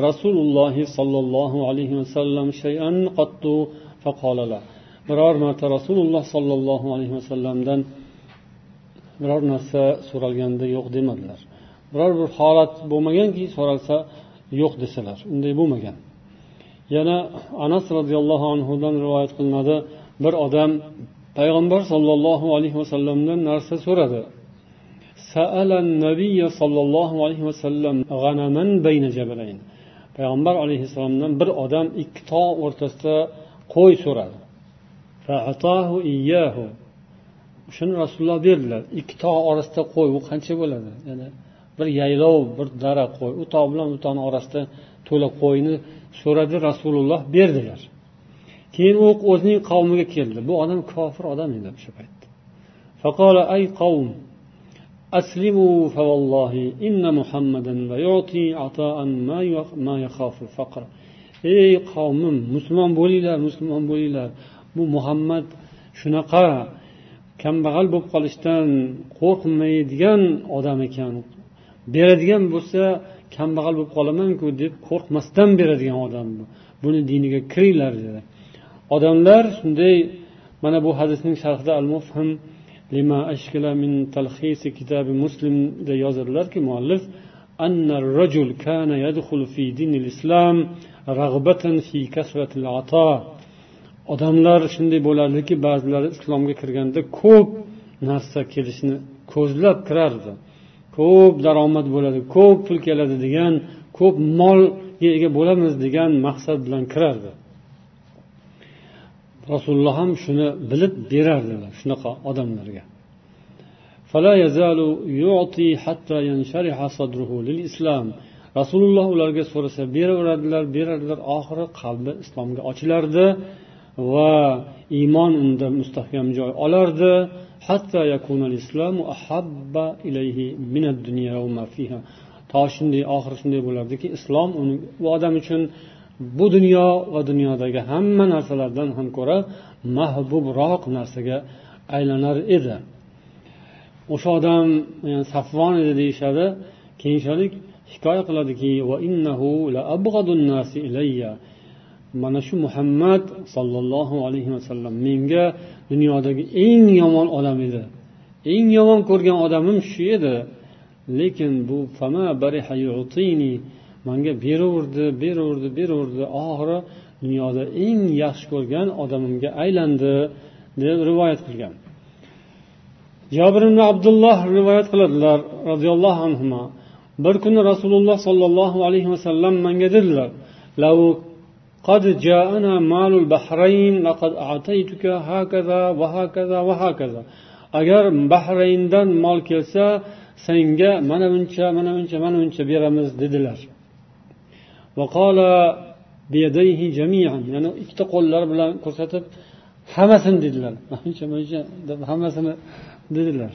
rasululloh sollallohu alayhi vasallam shayan qattu biror marta rasululloh sollallohu alayhi vasallamdan biror narsa so'ralganda yo'q demadilar. Biror bir holat bo'lmaganki so'ralsa yo'q desalar unday bo'lmagan. Yana anas roziyallohu anhudan rivoyat qilinadi. Bir odam payg'ambar sollallohu alayhi vasallamdan narsa so'radi. Sollallohu alayhi vasallam jabalayn. Payg'ambar alayhissalomdan bir odam ikki tog' o'rtasida qo'y so'radi shuni rasululloh berdilar ikki tog' orasida qo'y u qancha bo'ladi yani bir yaylov bir dara qo'y u tog' bilan u tog'ni orasida to'la qo'yni so'radi rasululloh berdilar keyin u o'zining qavmiga keldi bu odam kofir odam edi o'sha paytda ay qavm أسلموا فوالله إن محمدا ليعطي عطاء ما يخاف الفقر ey qavmim musulmon bo'linglar musulmon bo'linglar bu muhammad shunaqa kambag'al bo'lib qolishdan qo'rqmaydigan odam ekan beradigan bo'lsa kambag'al bo'lib qolamanku deb qo'rqmasdan beradigan odam bu buni diniga kiringlar dedi odamlar shunday mana bu hadisning sharhida al mufhim lima ashkala min talxisi kitabi muslimda yozadilarki muallif أن الرجل كان يدخل في دين الإسلام رغبة في كثرة العطاء odamlar shunday bo'lardiki ba'zilari islomga kirganda ko'p narsa kelishini ko'zlab kirardi ko'p daromad bo'ladi ko'p pul keladi degan ko'p molga ega bo'lamiz degan maqsad bilan kirardi rasululloh ham shuni bilib berardilar shunaqa odamlarga rasululloh ularga so'rasa beraveradilar berardilar oxiri qalbi islomga ochilardi va iymon unda mustahkam joy olardi. To shunday oxiri shunday bo'lardiki islom u odam uchun bu dunyo va dunyodagi hamma narsalardan ham ko'ra mahbubroq narsaga aylanar edi. O'sha odam yani safvon edi deyishadi. Keyinchalik hikoya qiladiki mana shu muhammad sollallohu alayhi vasallam menga dunyodagi eng yomon odam edi. Eng yomon ko'rgan odamim shu edi. Lekin bu fama manga beraverdi beraverdi beraverdi. Oxiri dunyoda eng yaxshi ko'rgan odamimga aylandi deb rivoyat qilgan. Jobir ibn abdulloh rivoyat qiladilar roziyallohu anhu bir kuni rasululloh sollallohu alayhi vasallam manga dedilar قد جاءنا مال البحرين لقد أعطيتك هكذا وهكذا وهكذا agar bahrayndan mol kelsa senga mana buncha mana buncha mana buncha beramiz dedilar ya'ni ikkita qo'llari bilan ko'rsatib [LAUGHS] hammasini dedilar mancha mancha deb hammasini dedilar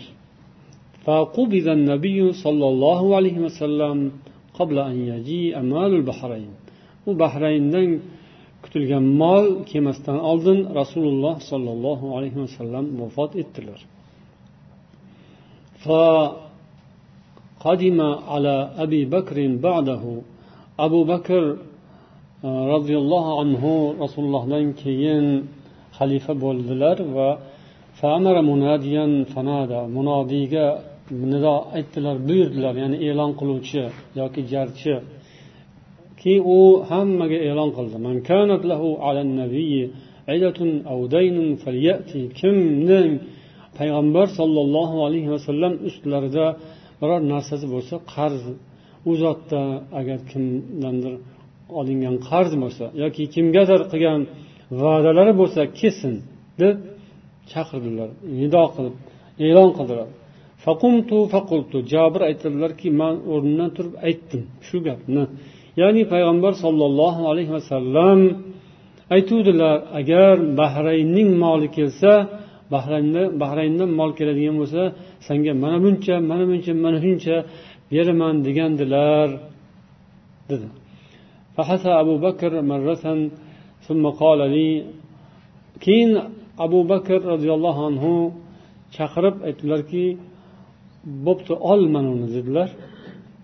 فقبض النبي صلى الله عليه وسلم قبل أن يجيء مال البحرين u bahrayndan kutilgan mol kelmasdan oldin rasululloh sollallohu alayhi vasallam vafot etdilar فقدم على أبي بكر بعده abu bakr e, roziyallohu anhu rasulullohdan keyin xalifa bo'ldilar va munodiyga nido aytdilar buyurdilar ya'ni e'lon qiluvchi yoki jarchi. Keyin u hammaga e'lon qildi. Kimning payg'ambar sollallohu alayhi vasallam ustlarida biror narsasi bo'lsa qarz u zotda agar kimdandir olingan qarz bo'lsa yoki kimgadir qilgan va'dalari bo'lsa kelsin deb chaqirdilar nido qilib e'lon qildilar. Faqumtu faqultu. Jabir aytadilarki man o'rnimdan turib aytdim shu gapni. Ya'ni payg'ambar sollallohu alayhi vasallam aytuvdilar agar bahraynning moli kelsa bahraynda bahrayndan mol keladigan bo'lsa senga mana buncha mana buncha mana shuncha beraman degandilar dedi. Abu bakr marratan keyin abu bakr roziyallohu anhu chaqirib aytdilarki bo'pti ol mana uni dedilar.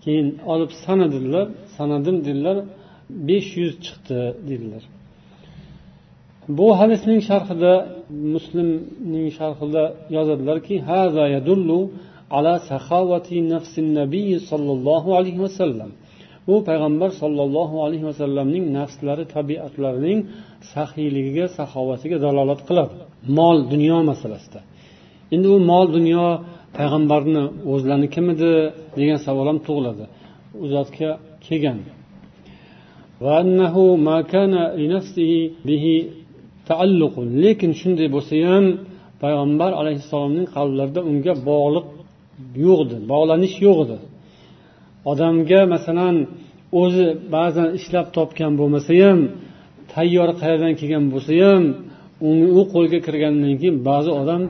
Keyin olib sanadilar sanadim dedilar. besh yuz chiqdi dedilar. Bu hadisning sharhida muslimning sharhida yozadilarki ala saxovati nafsi nabiy sollallohu alayhi vasallam bu payg'ambar sollallohu alayhi vasallamning nafslari tabiatlarining saxiyligiga saxovatiga dalolat qiladi. Mol dunyo masalasida. Endi u mol dunyo payg'ambarni o'zlanikimidi degan savol ham tug'iladi. U zotga kelgan. Lekin shunday bo'lsa ham payg'ambar alayhissalomning qalblarida unga bog'liq yo'q edi bog'lanish yo'q edi odamga masalan o'zi ba'zan ishlab topgan bo'lmasa ham tayyor qayerdan kelgan bo'lsa ham u qo'lga kirgandan keyin ba'zi odam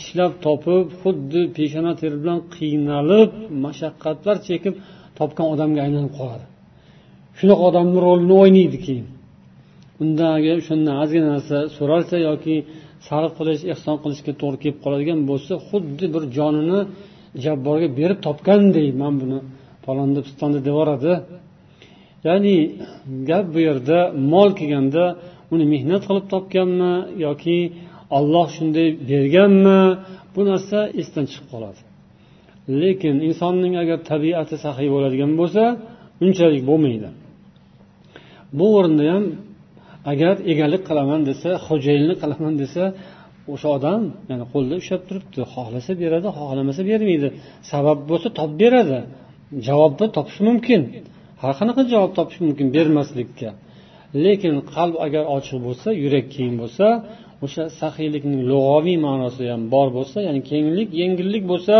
ishlab topib xuddi peshona teri bilan qiynalib mashaqqatlar chekib topgan odamga aylanib qoladi. Shunaqa odamni rolini o'ynaydi keyin. Undagi agar o'shandan ozgina narsa so'ralsa yoki sarf qilish ehson qilishga to'g'ri kelib qoladigan bo'lsa xuddi bir jonini jabborga berib topganday man buni palonda pistonda devoradi. Ya'ni gap bu yerda mol kelganda uni mehnat qilib topganmi yoki olloh shunday berganmi? Bu narsa esdan chiqib qoladi. Lekin insonning agar tabiati saxiy bo'ladigan bo'lsa unchalik bo'lmaydi. Bu o'rinda ham agar egalik qilaman desa xo'jayinlik qilaman desa o'sha odam yani qo'lida ushlab turibdi. Xohlasa beradi xohlamasa bermaydi. Sabab bo'lsa topib beradi. Javobni topishi mumkin. Har qanaqa javob topish mumkin bermaslikka. Lekin qalb agar ochiq bo'lsa yurak keng bo'lsa o'sha saxiylikning lug'aviy ma'nosi ham bor bo'lsa ya'ni kenglik yengillik bo'lsa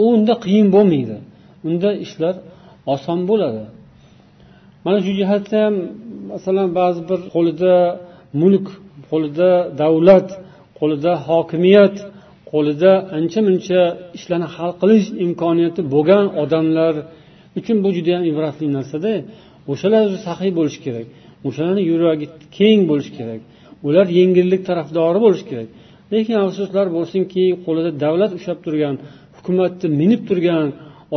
u unda qiyin bo'lmaydi. Unda ishlar oson bo'ladi. Mana shu jihatda ham masalan ba'zi bir qo'lida mulk qo'lida davlat qo'lida hokimiyat qo'lida ancha muncha ishlarni hal qilish imkoniyati bo'lgan odamlar uchun bu judayam ibratli narsada o'shalar o'zi saxiy bo'lishi kerak. O'shalarni yuragi keng bo'lishi kerak. Ular yengillik tarafdori bo'lishi kerak. Lekin afsuslar bo'lsinki qo'lida davlat ushlab turgan hukumatni minib turgan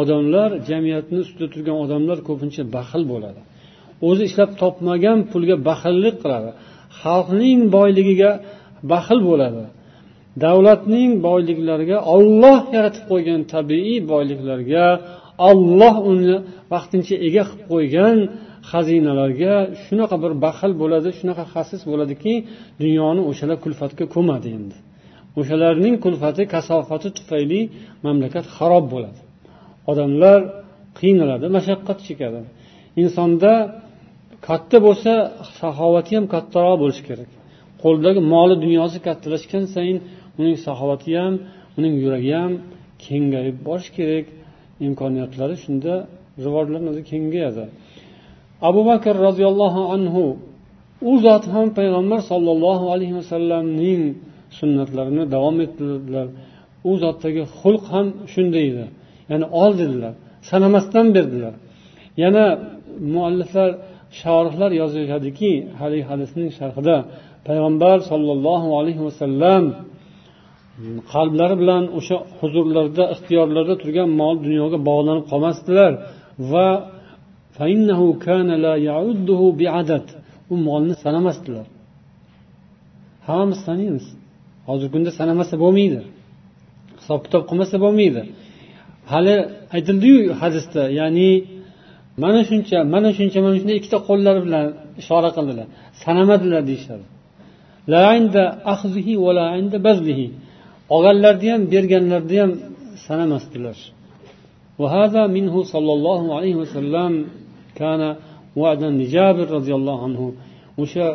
odamlar jamiyatni ustida turgan odamlar ko'pincha baxil bo'ladi. O'zi ishlab topmagan pulga baxillik qiladi. Xalqning boyligiga baxil bo'ladi. Davlatning boyliklariga olloh yaratib qo'ygan tabiiy boyliklarga olloh uni vaqtincha ega qilib qo'ygan xazinalarga shunaqa bir baxil bo'ladi shunaqa xasis bo'ladiki dunyoni o'shalar kulfatga ko'madi endi. O'shalarning kulfati kasofati tufayli mamlakat xarob bo'ladi. Odamlar qiynaladi mashaqqat chekadi. Insonda katta bo'lsa saxovati ham kattaroq bo'lishi kerak. Qo'lidagi moli dunyosi kattalashgan sayin uning saxovati ham uning yuragi ham kengayib borishi kerak. Imkoniyatlari shunda rivojlanadi kengayadi. Abu bakr roziyallohu anhu u zot ham payg'ambar sollallohu alayhi vasallamning sunnatlarini davom ettirdilar. U zotdagi xulq ham shunday edi. Ya'ni ol dedilar sanamasdan berdilar. Yana mualliflar shorihlar yozishadiki haligi hadisning sharhida payg'ambar sollallohu alayhi vasallam qalblari bilan o'sha huzurlarida ixtiyorlarida turgan mol dunyoga bog'lanib qolmasdilar va u molni sanamasdilar hammamiz sanaymiz hozirgi kunda sanamasa bo'lmaydi hisob kitob qilmasa bo'lmaydi hali aytildiyu hadisda ya'ni mana shuncha mana shuncha mana shuncha ikkita qo'llari bilan ishora qildilar sanamadilar deyishadi olganlarni ham berganlarni ham sanamasdilar وهذا منه صلى الله عليه وسلم kana vadan jabir roziyallohu anhu o'sha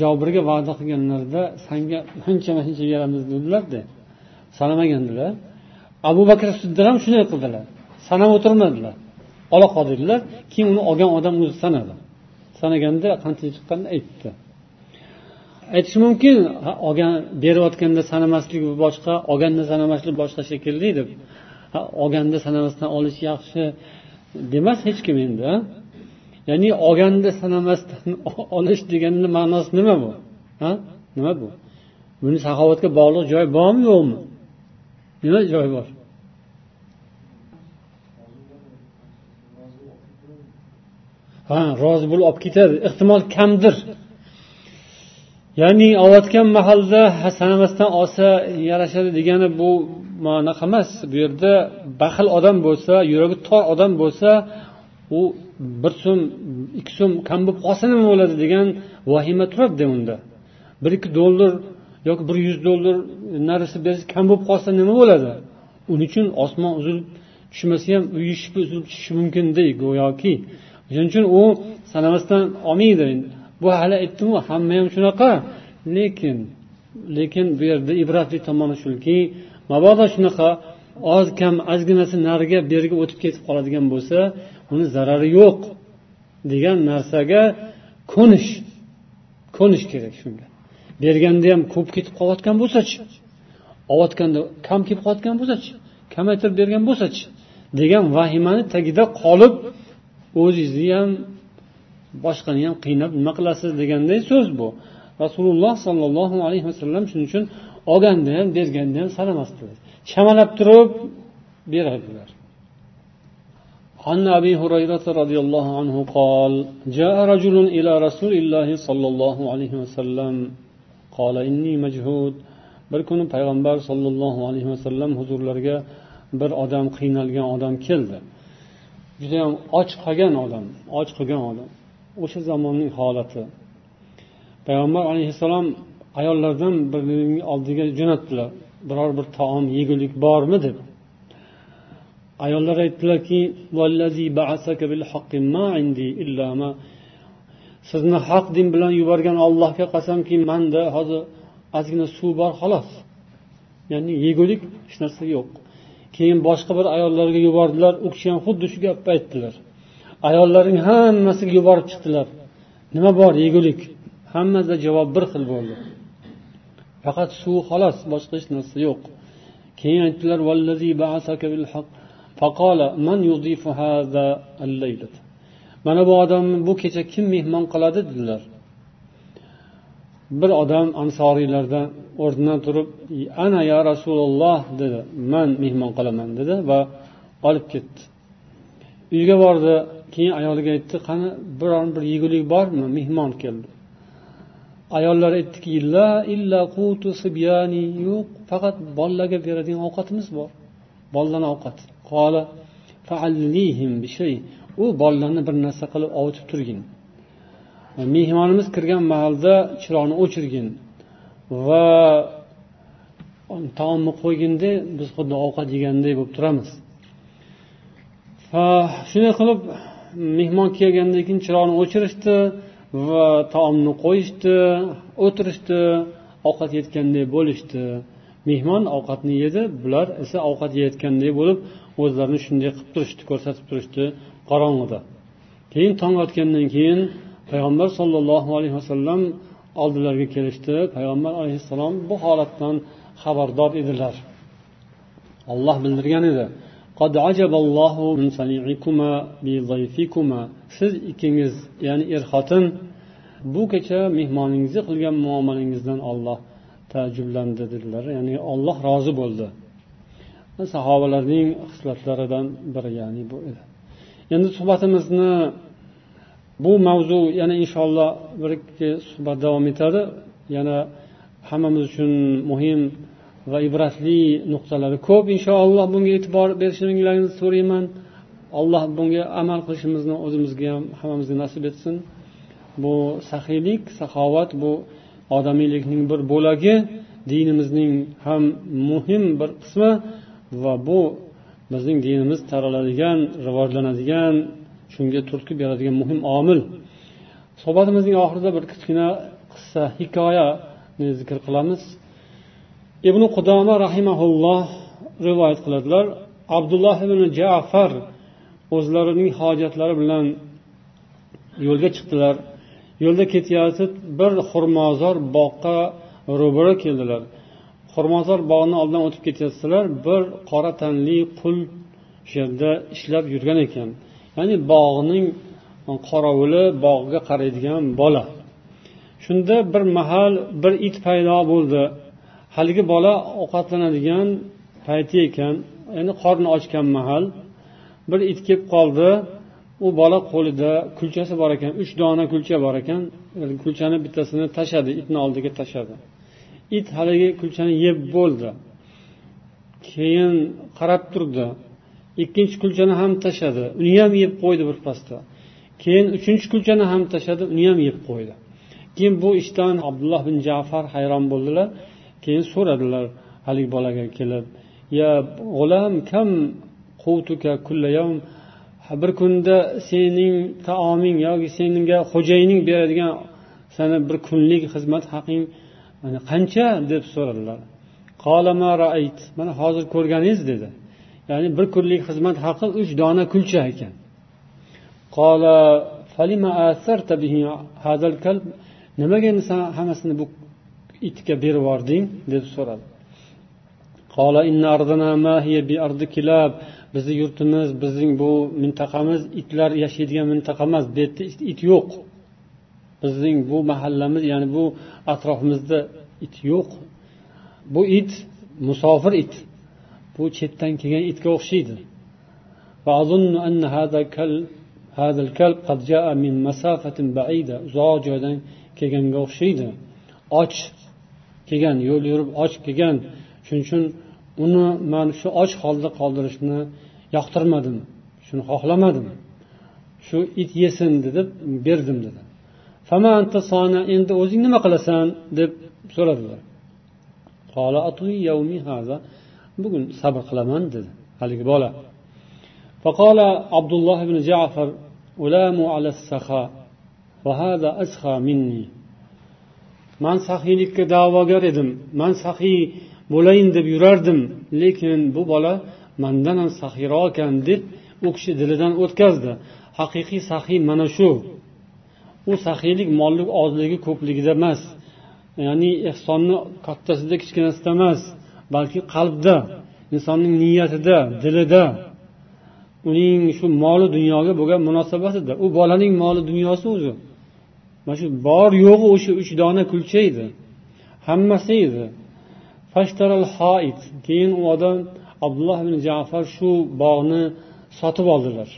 jobirga va'da qilganlarida sanga shunchama shuncha beramiz dedilarda sanamagandilar abu bakr siddiq ham shunday qildilar sanab o'tirmadilar ola qol dedilar keyin uni olgan odam o'zi sanadi sanaganda qancha chiqqanini aytdi aytish mumkin olgan berayotganda sanamaslik boshqa olganda sanamaslik boshqa shekilli deb olganda sanamasdan olish yaxshi demas hech kim endi ya'ni olganda sanamasdan [LAUGHS] olish deganini ma'nosi nima bu? Ha? Nima bu? Buni saxovatga bog'liq joy bormi yo'qmi nima joyi bor? Ha rozi bo'lib olib ketadi. Ehtimol kamdir. Ya'ni olayotgan mahalda sanamasdan olsa yarashadi degani bu ma'naqa emas. Bu yerda baxil odam bo'lsa yuragi tor odam bo'lsa u bir so'm ikki so'm kam bo'lib qolsa nima bo'ladi degan vahima turadida unda. Bir ikki dollar yoki bir yuz dollar narisi bersa kam bo'lib qolsa nima bo'ladi? Uning uchun osmon uzilib tushmasa ham uyi uzilib tushishi mumkinda go'yoki shuning uchun u sanamasdan olmaydi. Bu hali aytdimu hamma ham shunaqa. Lekin lekin bu yerda ibratli tomoni shuki mabodo shunaqa oz kam ozginasi nariga berigi o'tib ketib qoladigan bo'lsa uni zarari yo'q degan narsaga ko'nish ko'nish kerak shunga berganda ham ko'p ketib qolayotgan bo'lsachi olayotganda kam kelib qolayotgan bo'lsachi kamaytirib bergan bo'lsachi degan vahimani tagida qolib o'zingizni ham boshqani ham qiynab nima qilasiz deganday so'z bu. Rasululloh sollallohu alayhi vasallam shuning uchun olganda ham berganda ham sanamasdilar chamalab turib berardilar عن أبي هريرة رضي الله عنه قال جاء رجل إلى رسول الله صلى الله عليه وسلم قال إني مجهود bir kuni payg'ambar sollallohu alayhi vasallam huzurlariga bir odam qiynalgan odam keldi judayam och qolgan odam och qolgan odam o'sha zamonning holati payg'ambar alayhissalom ayollardan birining oldiga jo'natdilar biror bir taom yegulik bormi deb Ayollar aytdilarki sizni haq din bilan yuborgan ollohga qasamki manda hozir ozgina suv bor xolos. Ya'ni yegulik hech narsa yo'q. Keyin boshqa bir ayollarga yubordilar u kishi ham xuddi shu gapni aytdilar. Ayollarning hammasiga yuborib chiqdilar. Nima bor yegulik? Hammasida javob bir xil bo'ldi. Faqat suv xolos boshqa hech narsa yo'q. Keyin aytdilar mana bu odamni bu kecha kim mehmon qiladi dedilar. Bir odam ansoriylardan o'rnidan turib ana ya rasululloh dedi. Man mehmon qilaman dedi va olib ketdi. Uyga bordi. Keyin ayoliga aytdi qani biron bir yegulik bormi? Mehmon keldi. Ayollar aytdiki la illa qutu sibyani yo'q faqat bolalarga beradigan ovqatimiz bor. Bolalarni ovqati qola u bolalarni bir narsa qilib ovutib turgin. Mehmonimiz kirgan mahalda chiroqni o'chirgin. Va taomni qo'yganda biz xuddi ovqat yeganday bo'lib turamiz. Shunday qilib mehmon kelgandan keyin chiroqni o'chirishdi va taomni qo'yishdi o'tirishdi ovqat yeyotganday bo'lishdi. Mehmon ovqatni yedi bular esa ovqat yeyotganday bo'lib o'zlarini shunday qilib turishdi ko'rsatib turishdi qorong'ida. Keyin tong otgandan keyin payg'ambar sollallohu alayhi vasallam oldilariga kelishdi. Payg'ambar alayhissalom bu holatdan xabardor edilar. Olloh bildirgan edi. Siz ikkingiz ya'ni er xotin bu kecha mehmoningizni qilgan muomalangizdan olloh taajjublandi dedilar. Ya'ni olloh rozi bo'ldi. Sahobalarning xislatlaridan biri ya'ni bu edi. Endi suhbatimizni bu mavzu yana inshaalloh bir ikki suhbat davom etadi. Yana hammamiz uchun muhim va ibratli nuqtalari ko'p. Inshaalloh bunga e'tibor berishingizni so'rayman. Alloh bunga amal qilishimizni o'zimizga ham hammamizga nasib etsin. Bu saxiylik saxovat bu odamiylikning bir bo'lagi dinimizning ham muhim bir qismi. Va bu bizning dinimiz taraladigan rivojlanadigan shunga turtki beradigan muhim omil. Suhbatimizning oxirida bir kichkina qissa hikoyani zikr qilamiz. Ibn qudoma rahimaulloh rivoyat qiladilar abdulloh ibn jafar o'zlarining hojatlari bilan yo'lga chiqdilar. Yo'lda ketayotib bir xurmozor boqqa ro'bara keldilar. Xurmozor bog'ini oldidan o'tib ketayotsalar bir qora tanli qul shu yerda ishlab yurgan ekan. Ya'ni bog'ning qorovuli bog'ga qaraydigan bola. Shunda bir mahal bir it paydo bo'ldi. Haligi bola ovqatlanadigan payti ekan. Ya'ni qorni ochgan mahal. Bir it kelib qoldi. U bola qo'lida kulchasi bor ekan. Uch dona kulcha bor ekan. Kulchani bittasini tashladi itni oldiga tashladi it haligi kulchani yeb bo'ldi. Keyin qarab turdi. Ikkinchi kulchani ham tashladi uni ham yeb qo'ydi birpasda keyin uchinchi kulchani ham tashladi uni ham yeb qo'ydi. Keyin bu ishdan abdulloh bin jafar hayron bo'ldilar. Keyin so'radilar haligi bolaga kelib ya g'ulam kam qutuka kullayam bir kunda sening taoming yoki senga xo'jayining beradigan sani bir kunlik xizmat haqing mana qancha deb so'radilar. Mana hozir ko'rganingiz dedi. Ya'ni bir kunlik xizmat haqi uch dona kulcha ekan. Nimaga endi san hammasini bu itga berib yubording deb so'radi. Bizni yurtimiz bizning bu mintaqamiz itlar yashaydigan mintaqa emas bu yerda it yo'q. Bizning bu mahallamiz ya'ni bu atrofimizda it yo'q. Bu it musofir it. Bu chetdan kelgan itga o'xshaydi. Uzoq joydan kelganga o'xshaydi. Och kelgan yo'l yurib och kelgan. Shuning uchun uni man shu och holda qoldirishni yoqtirmadim. Shuni xohlamadim. Shu it yesin deb berdim dedi. endi o'zing nima qilasan deb so'radilar bugun sabr qilaman dedi haligi bola فقال عبد الله بن جعفر ألام على السخاء وهذا أسخى مني man saxiylikka da'vogar edim man saxiy bo'layin deb yurardim lekin bu bola mandan ham saxiyroq ekan deb u kishi dilidan o'tkazdi haqiqiy saxiy mana shu U saxiylik mollik ozligi ko'pligida emas. Ya'ni ehsonni kattasida kichkinasida emas balki qalbda insonning niyatida dilida. Uning shu moli dunyoga bo'lgan munosabatida u bolaning moli dunyosi o'zi. Mana shu bor yo'g'i o'sha uch dona kulcha edi. Hammasi edi keyin u odam abdulloh ibn jafar shu bog'ni sotib oldilar.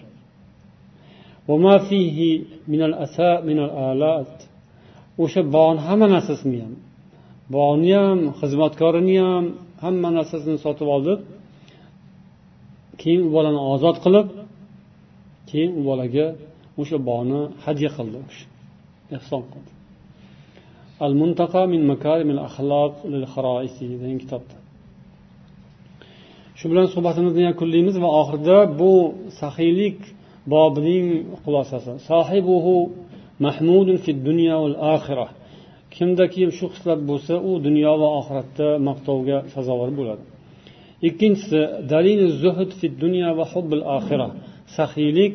O'sha bog'ni hamma narsasini ham. Bog'ni ham xizmatkorini ham hamma narsasini sotib olib keyin u bolani ozod qilib keyin u bolaga o'sha bog'ni hadya qildi ehson qildi. Al muntaqa min makarimil axloq lil degan kitobda. Shu bilan suhbatimizni yakunlaymiz va oxirida bu saxiylik bobining xulosasi. Sohibuhu mahmudun fi dunya val oxira kimda kim shu xislat bo'lsa u dunyo va oxiratda maqtovga sazovor bo'ladi. Ikkinchisi dalil zuhud fi dunya va hubbil oxira saxiylik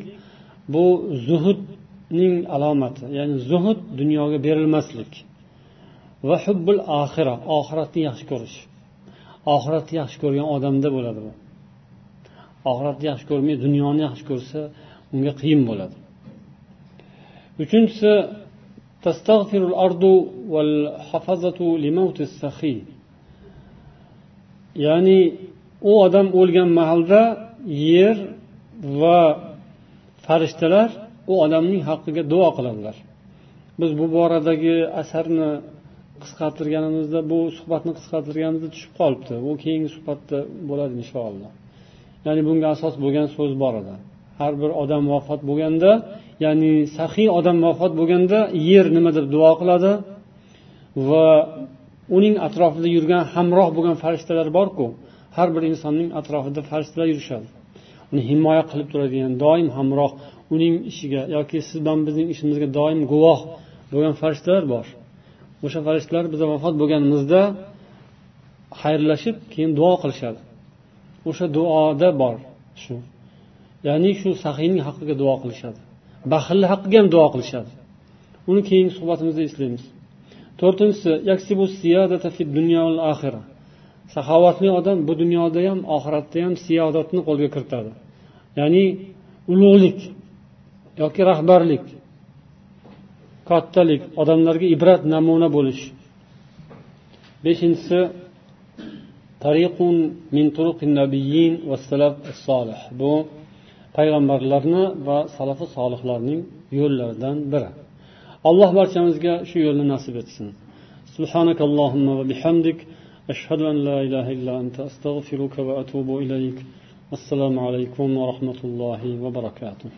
bu zuhudning alomati ya'ni zuhud dunyoga berilmaslik. Va hubbul oxira oxiratni yaxshi ko'rish. Oxiratni yaxshi ko'rgan odamda bo'ladi bu. Oxiratni yaxshi ko'rmay dunyoni yaxshi ko'rsa unga qiyin bo'ladi. Uchinchisi ya'ni u odam o'lgan mahalda yer va farishtalar u odamning haqqiga duo qiladilar. Biz bu boradagi asarni qisqartirganimizda bu suhbatni qisqartirganimizda tushib qolibdi. U keyingi suhbatda bo'ladi inshaalloh ya'ni bunga asos bo'lgan so'z bor edi. Har bir odam vafot bo'lganda ya'ni saxiy odam vafot bo'lganda yer nima deb duo qiladi? Va uning atrofida yurgan hamroh bo'lgan farishtalar borku har bir insonning atrofida farishtalar yurishadi. Uni himoya qilib turadigan doim hamroh uning ishiga yoki siz bilan bizning ishimizga doim guvoh bo'lgan farishtalar bor. O'sha farishtalar biza vafot bo'lganimizda xayrlashib keyin duo qilishadi. O'sha duoda bor shu. Ya'ni shu saxiyning haqqiga duo qilishadi. Baxilni haqqiga ham duo qilishadi. Uni keyingi suhbatimizda eslaymiz. To'rtinchisi saxovatli odam bu dunyoda ham oxiratda ham siyodatni qo'lga kiritadi. Ya'ni ulug'lik yoki rahbarlik kattalik odamlarga ibrat namuna bo'lish. Beshinchisi tariqun min nabiyyin va salaf solih bu payg'ambarlarni va salafi solihlarning yo'llaridan biri. Alloh barchamizga shu yo'lni nasib etsin. Subhanakallohumma va bihamdik. Ashhadu an la ilaha illa anta astag'firuka va atubu ilayk. Assalomu alaykum va rahmatullohi va barakatuh.